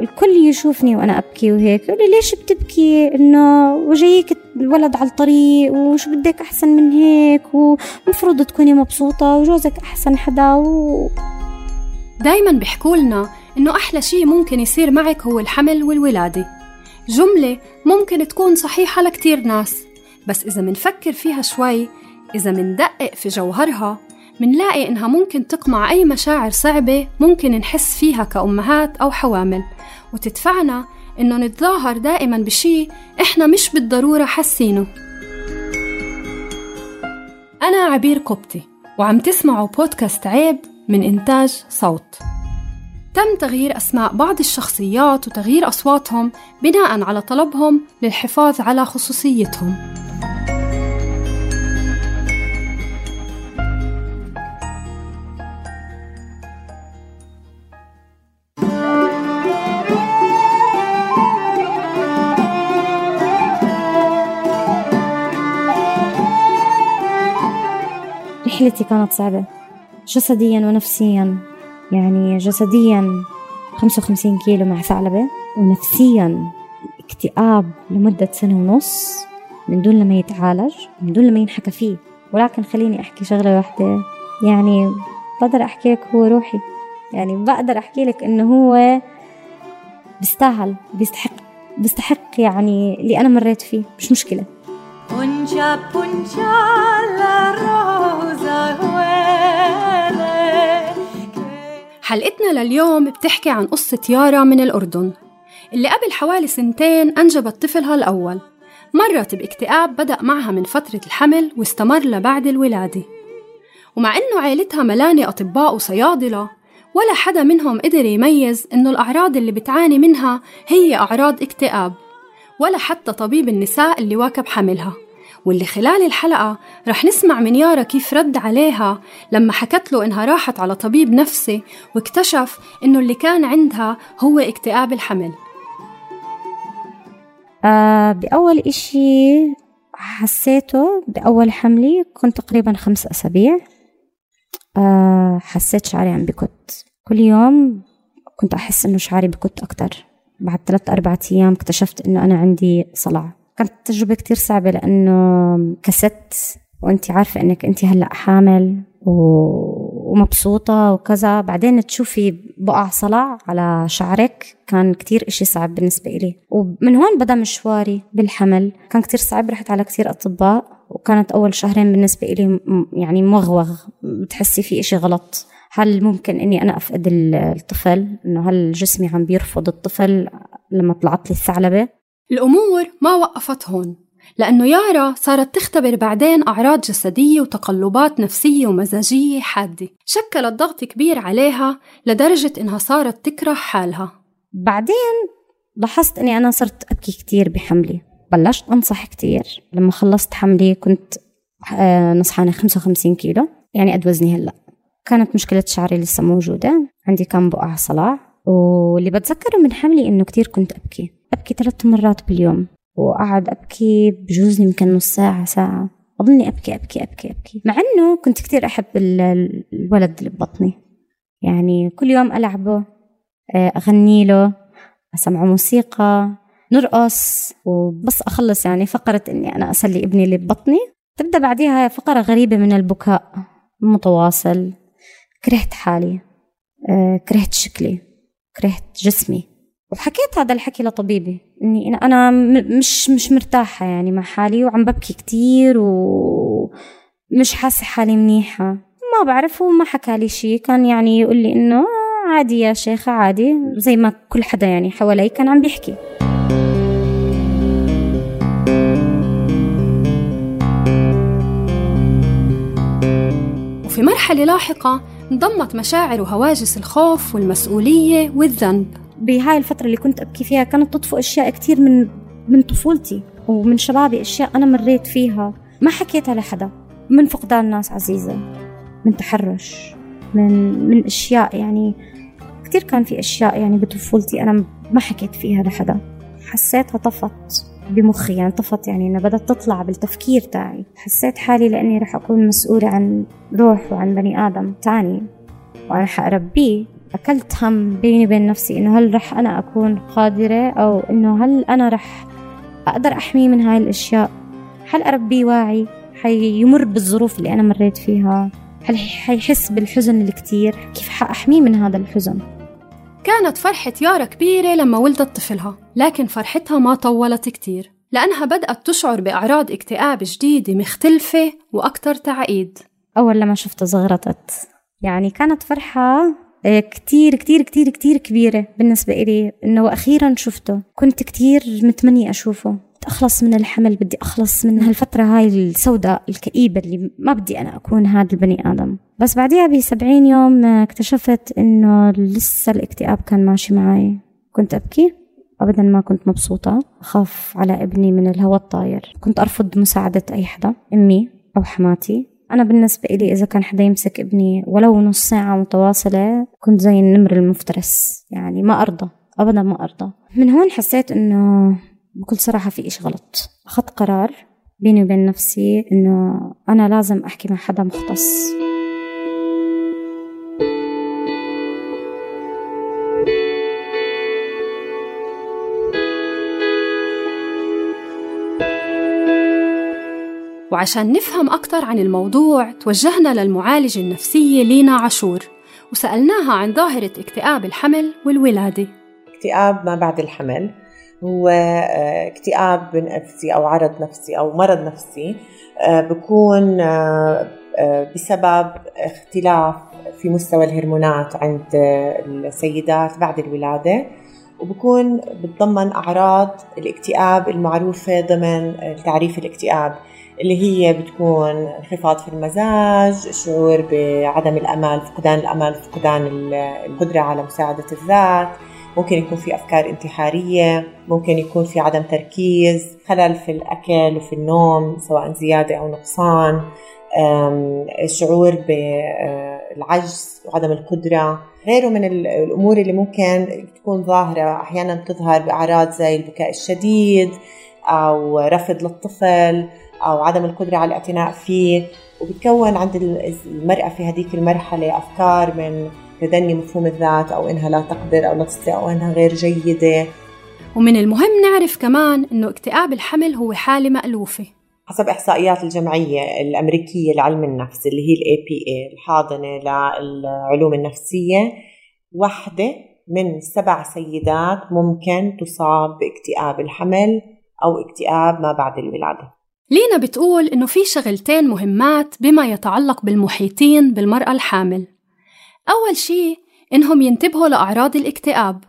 الكل يشوفني وأنا أبكي وهيك يقول لي ليش بتبكي؟ إنه وجايك الولد على الطريق وشو بدك أحسن من هيك ومفروض تكوني مبسوطة وجوزك أحسن حدا و... دايما بيحكوا لنا إنه أحلى شيء ممكن يصير معك هو الحمل والولادة. جملة ممكن تكون صحيحة لكتير ناس بس إذا منفكر فيها شوي إذا مندقق في جوهرها منلاقي إنها ممكن تقمع أي مشاعر صعبة ممكن نحس فيها كأمهات أو حوامل. وتدفعنا إنه نتظاهر دائما بشي إحنا مش بالضرورة حاسينه. أنا عبير قبطي وعم تسمعوا بودكاست عيب من إنتاج صوت. تم تغيير أسماء بعض الشخصيات وتغيير أصواتهم بناء على طلبهم للحفاظ على خصوصيتهم. رحلتي كانت صعبة. جسديا ونفسيا يعني جسديا 55 كيلو مع ثعلبة ونفسيا اكتئاب لمدة سنة ونص من دون لما يتعالج من دون لما ينحكى فيه. ولكن خليني أحكي شغلة واحدة. يعني بقدر أحكي لك هو روحي. يعني بقدر أحكي لك إنه هو بيستاهل بيستحق بيستحق يعني اللي أنا مريت فيه. مش مشكلة. Puncha, puncha la rosa. حلقتنا لليوم بتحكي عن قصة يارا من الأردن اللي قبل حوالي سنتين أنجبت طفلها الأول. مرت باكتئاب بدأ معها من فترة الحمل واستمر لبعد الولادة. ومع إنه عيلتها ملانة أطباء وصيادلة ولا حدا منهم قدر يميز إنه الأعراض اللي بتعاني منها هي أعراض اكتئاب. ولا حتى طبيب النساء اللي واكب حملها. واللي خلال الحلقة رح نسمع من يارا كيف رد عليها لما حكت له إنها راحت على طبيب نفسي واكتشف إنه اللي كان عندها هو اكتئاب الحمل. آه بأول إشي حسيته بأول حملي كنت تقريبا خمس أسابيع. آه حسيت شعري عم بكت. كل يوم كنت أحس إنه شعري بكت أكتر. بعد ثلاثة أربعة أيام اكتشفت إنه أنا عندي صلع. كانت تجربة كتير صعبة لأنه كست وأنت عارفة إنك أنت هلأ حامل ومبسوطة وكذا. بعدين تشوفي بقع صلع على شعرك كان كتير إشي صعب بالنسبة إلي. ومن هون بدأ مشواري بالحمل. كان كتير صعب رحت على كتير أطباء وكانت أول شهرين بالنسبة إلي يعني موغوغ بتحسي في إشي غلط. هل ممكن إني أنا أفقد ال- الطفل؟ إنه هل جسمي عم بيرفض الطفل لما طلعت لي الثعلبة؟ الأمور ما وقفت هون لأنه يارا صارت تختبر بعدين أعراض جسدية وتقلبات نفسية ومزاجية حادة شكلت ضغط كبير عليها لدرجة إنها صارت تكره حالها. بعدين لاحظت إني أنا صرت أبكي كتير بحملي بلشت أنصح كتير. لما خلصت حملي كنت آه، نصحانة 55 كيلو يعني قد وزني هلأ. كانت مشكلة شعري لسه موجودة. عندي كم بقع صلع واللي بتذكره من حملي إنه كتير كنت أبكي. أبكي ثلاث مرات باليوم. وقعد أبكي بجوز لي نص ساعة ساعة. أضلني أبكي أبكي أبكي أبكي. مع إنه كنت كتير أحب ال- الولد اللي ببطني. يعني كل يوم ألعبه آه، أغني له أسمعه موسيقى نرقص. وبس أخلص يعني فقرة إني أنا أسلي ابني اللي ببطني. تبدأ بعديها فقرة غريبة من البكاء متواصل. كرهت حالي آه، كرهت شكلي كرهت جسمي. وحكيت هذا الحكي لطبيبي إني أنا مش مش مرتاحة يعني مع حالي وعم ببكي كتير ومش حاسة حالي منيحة. ما بعرف هو ما حكى لي شيء كان يعني يقول لي إنه عادي يا شيخة عادي زي ما كل حدا يعني حوالي كان عم بيحكي. وفي مرحلة لاحقة انضمت مشاعر وهواجس الخوف والمسؤولية والذنب. بهاي الفترة اللي كنت أبكي فيها كانت تطفو أشياء كتير من من طفولتي ومن شبابي أشياء أنا مريت فيها. ما حكيتها لحدا من فقدان ناس عزيزة من تحرش من من أشياء يعني كتير كان في أشياء يعني بطفولتي أنا ما حكيت فيها لحدا. حسيتها طفت. بمخي يعني طفت يعني انها بدأت تطلع بالتفكير تاعي. حسيت حالي لأني رح أكون مسؤولة عن روح وعن بني آدم تاني. وأنا حأربيه أكلت هم بيني وبين نفسي إنه هل رح أنا أكون قادرة أو إنه هل أنا رح أقدر أحميه من هاي الأشياء؟ هل أربيه واعي؟ حيمر بالظروف اللي أنا مريت فيها. هل حيحس بالحزن الكتير؟ كيف حأحميه من هذا الحزن؟ كانت فرحة يارا كبيرة لما ولدت طفلها لكن فرحتها ما طولت كتير لأنها بدأت تشعر بأعراض اكتئاب جديدة مختلفة وأكثر تعقيد. أول لما شفتها زغرطت يعني كانت فرحة آه، كتير كتير كتير كتير كبيرة بالنسبة إلي إنه أخيرا شفته. كنت كتير متمنية أشوفه. بدي أخلص من الحمل بدي أخلص من هالفترة هاي السوداء الكئيبة اللي ما بدي أنا أكون هذا البني آدم. بس بعديها بسبعين يوم اكتشفت إنه لسه الاكتئاب كان ماشي معي. كنت أبكي. أبدا ما كنت مبسوطة. أخاف على ابني من الهواء الطاير. كنت أرفض مساعدة أي حدا أمي أو حماتي. أنا بالنسبة إلي إذا كان حدا يمسك ابني ولو نص ساعة متواصلة كنت زي النمر المفترس. يعني ما أرضى. أبدا ما أرضى. من هون حسيت إنه بكل صراحة في إشي غلط. أخذت قرار بيني وبين نفسي إنه أنا لازم أحكي مع حدا مختص. وعشان نفهم أكثر عن الموضوع توجهنا للمعالجة النفسية لينا عاشور وسألناها عن ظاهرة اكتئاب الحمل والولادة. اكتئاب ما بعد الحمل هو آه، اكتئاب نفسي أو عرض نفسي أو مرض نفسي آه، بكون آه، بسبب اختلاف في مستوى الهرمونات عند السيدات بعد الولادة وبكون بتضمن أعراض الاكتئاب المعروفة ضمن تعريف الاكتئاب اللي هي بتكون انخفاض في المزاج شعور بعدم الأمل فقدان الأمل فقدان القدرة على مساعدة الذات. ممكن يكون في أفكار انتحارية ممكن يكون في عدم تركيز خلل في الأكل وفي النوم سواء زيادة أو نقصان الشعور بالعجز وعدم القدرة. غيره من الأمور اللي ممكن تكون ظاهرة أحيانا تظهر بأعراض زي البكاء الشديد أو رفض للطفل أو عدم القدرة على الاعتناء فيه. وبتكون عند المرأة في هذيك المرحلة أفكار من تدني مفهوم الذات أو إنها لا تقدر أو لا تستطيع أو إنها غير جيدة. ومن المهم نعرف كمان إنه اكتئاب الحمل هو حالة مألوفة. حسب إحصائيات الجمعية الأمريكية لعلم النفس اللي هي ال APA الحاضنة للعلوم النفسية واحدة من سبع سيدات ممكن تصاب باكتئاب الحمل أو اكتئاب ما بعد الولادة لينا بتقول إنه في شغلتين مهمات بما يتعلق بالمحيطين بالمرأة الحامل. أول شي إنهم ينتبهوا لأعراض الاكتئاب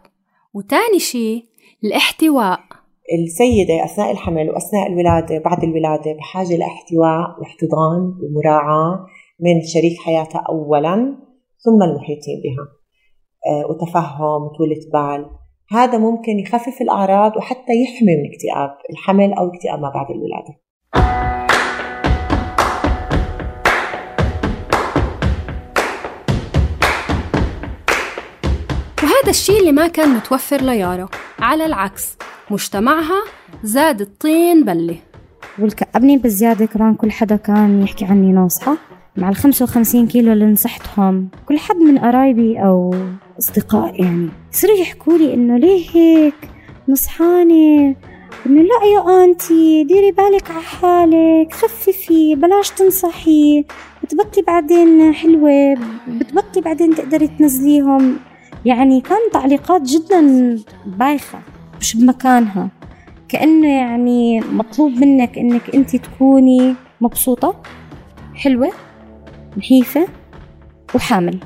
وتاني شي الاحتواء. السيدة أثناء الحمل وأثناء الولادة بعد الولادة بحاجة لإحتواء واحتضان ومراعاة من شريك حياتها أولا ثم المحيطين بها. آه، وتفهم وطولة بال. هذا ممكن يخفف الأعراض وحتى يحمي من اكتئاب الحمل أو اكتئاب ما بعد الولادة. الشيء اللي ما كان متوفر ليارا على العكس مجتمعها زاد الطين بلة والكأبني بالزيادة كمان. كل حدا كان يحكي عني ناصحة. مع ال 55 كيلو اللي نصحتهم كل حد من قرايبي أو أصدقائي يعني يصيروا يحكوا لي إنه ليه هيك؟ نصحاني إنه لا يا آنتي ديري بالك على حالك خففي بلاش تنصحي. بتبطلي بعدين حلوة بتبطلي بعدين تقدري تنزليهم. يعني كان تعليقات جدا بايخة مش بمكانها. كأنه يعني مطلوب منك إنك أنت تكوني مبسوطة حلوة نحيفة وحامل.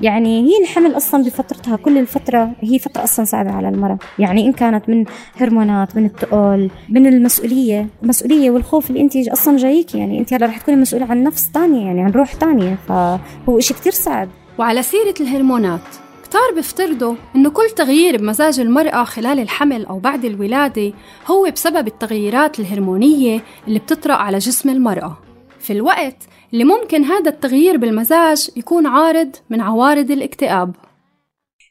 يعني هي الحمل أصلا بفترتها كل الفترة هي فترة أصلا صعبه على المرأة. يعني إن كانت من هرمونات من التقول من المسؤولية المسؤوليه والخوف اللي أنت أصلا جايك. يعني أنت هلا رح تكوني مسؤولة عن نفس ثانية يعني عن روح ثانية فهو شيء كثير صعب وعلى سيرة الهرمونات كتار بيفترضوا إنه كل تغيير بمزاج المرأة خلال الحمل أو بعد الولادة هو بسبب التغييرات الهرمونية اللي بتطرأ على جسم المرأة. في الوقت اللي ممكن هذا التغيير بالمزاج يكون عارض من عوارض الاكتئاب.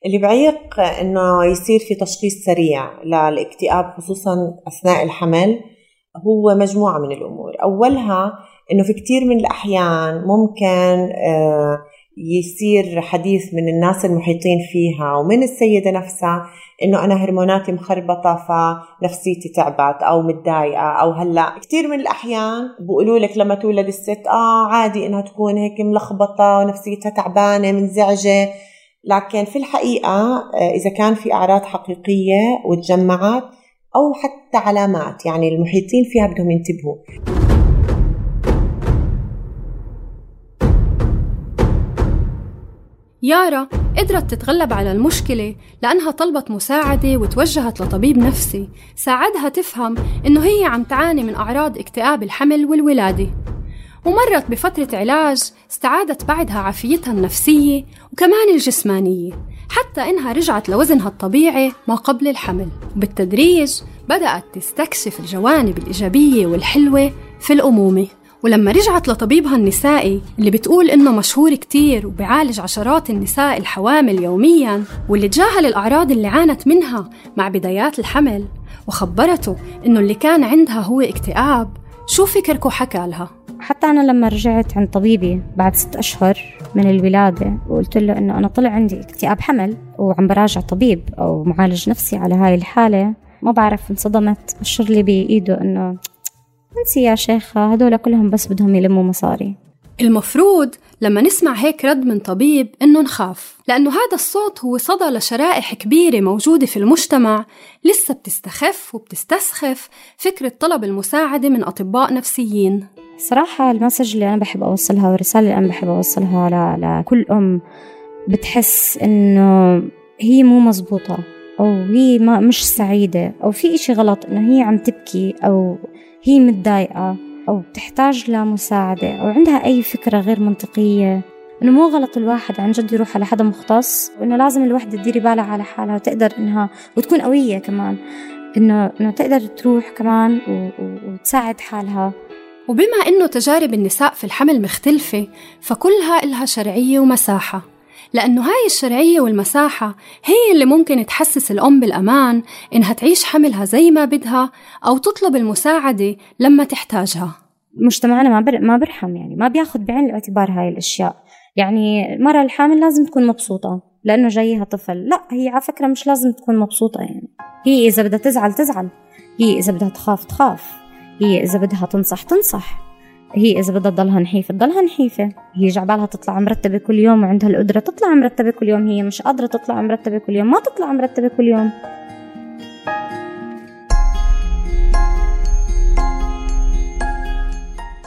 اللي بعيق إنه يصير في تشخيص سريع للاكتئاب خصوصا أثناء الحمل هو مجموعة من الأمور. أولها إنه في كثير من الأحيان ممكن آه يصير حديث من الناس المحيطين فيها ومن السيدة نفسها إنه أنا هرموناتي مخربطة فنفسيتي تعبت أو متضايقة أو هلأ. كثير من الأحيان بيقولوا لك لما تولد الست آه عادي إنها تكون هيك ملخبطة ونفسيتها تعبانة منزعجة. لكن في الحقيقة آه، إذا كان في أعراض حقيقية وتجمعت أو حتى علامات يعني المحيطين فيها بدهم ينتبهوا. يارا قدرت تتغلب على المشكلة لأنها طلبت مساعدة وتوجهت لطبيب نفسي ساعدها تفهم إنه هي عم تعاني من أعراض اكتئاب الحمل والولادة. ومرت بفترة علاج استعادت بعدها عافيتها النفسية وكمان الجسمانية حتى إنها رجعت لوزنها الطبيعي ما قبل الحمل. وبالتدريج بدأت تستكشف الجوانب الإيجابية والحلوة في الأمومة. ولما رجعت لطبيبها النسائي اللي بتقول إنه مشهور كتير وبيعالج عشرات النساء الحوامل يوميا واللي تجاهل الأعراض اللي عانت منها مع بدايات الحمل وخبرته إنه اللي كان عندها هو اكتئاب شو فكرك حكى لها؟ حتى أنا لما رجعت عند طبيبي بعد ست أشهر من الولادة وقلت له إنه أنا طلع عندي اكتئاب حمل وعم براجع طبيب أو معالج نفسي على هاي الحالة ما بعرف انصدمت بشر لي بإيده إنه انسي يا شيخة هدول كلهم بس بدهم يلموا مصاري. المفروض لما نسمع هيك رد من طبيب إنه نخاف لأنه هذا الصوت هو صدى لشرائح كبيرة موجودة في المجتمع لسه بتستخف وبتستسخف فكرة طلب المساعدة من أطباء نفسيين. صراحة المسج اللي أنا بحب أوصلها والرسالة اللي أنا بحب أوصلها لكل أم بتحس إنه هي مو مزبوطة أو هي ما مش سعيدة أو في إشي غلط إنه هي عم تبكي أو هي متضايقة أو بتحتاج لمساعدة أو عندها أي فكرة غير منطقية إنه مو غلط الواحد عن جد يروح على حدا مختص وإنه لازم الوحدة تديري بالها على حالها وتقدر إنها وتكون قوية كمان. إنه إنه تقدر تروح كمان وتساعد حالها. وبما إنه تجارب النساء في الحمل مختلفة فكلها إلها شرعية ومساحة. لأنه هاي الشرعية والمساحة هي اللي ممكن تحسس الأم بالأمان إنها تعيش حملها زي ما بدها أو تطلب المساعدة لما تحتاجها. مجتمعنا ما بر... ما برحم يعني ما بياخذ بعين الاعتبار هاي الأشياء. يعني المرأة الحامل لازم تكون مبسوطة لأنه جايها طفل. لا هي على فكرة مش لازم تكون مبسوطة يعني. هي إذا بدها تزعل تزعل. هي إذا بدها تخاف تخاف. هي إذا بدها تنصح تنصح. هي إذا بدها تضلها نحيفة تضلها نحيفة. هي جعبالها تطلع مرتبة كل يوم وعندها القدرة تطلع مرتبة كل يوم هي مش قادرة تطلع مرتبة كل يوم ما تطلع مرتبة كل يوم.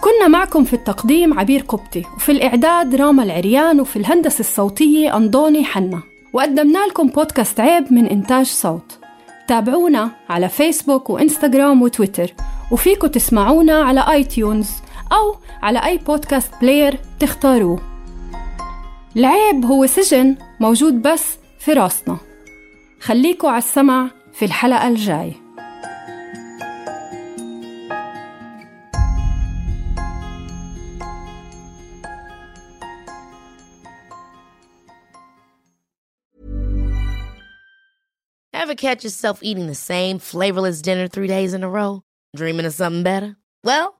كنا معكم في التقديم عبير قبطي وفي الإعداد راما العريان وفي الهندسة الصوتية أنطوني حنا. وقدمنا لكم بودكاست عيب من إنتاج صوت. تابعونا على فيسبوك وإنستغرام وتويتر وفيكم تسمعونا على iTunes أو على أي podcast player تختاروه العيب هو سجن موجود بس في راسنا خليكوا على السمع في الحلقة الجاي Ever catch yourself eating the same flavorless dinner three days in a row? Dreaming of something better? Well,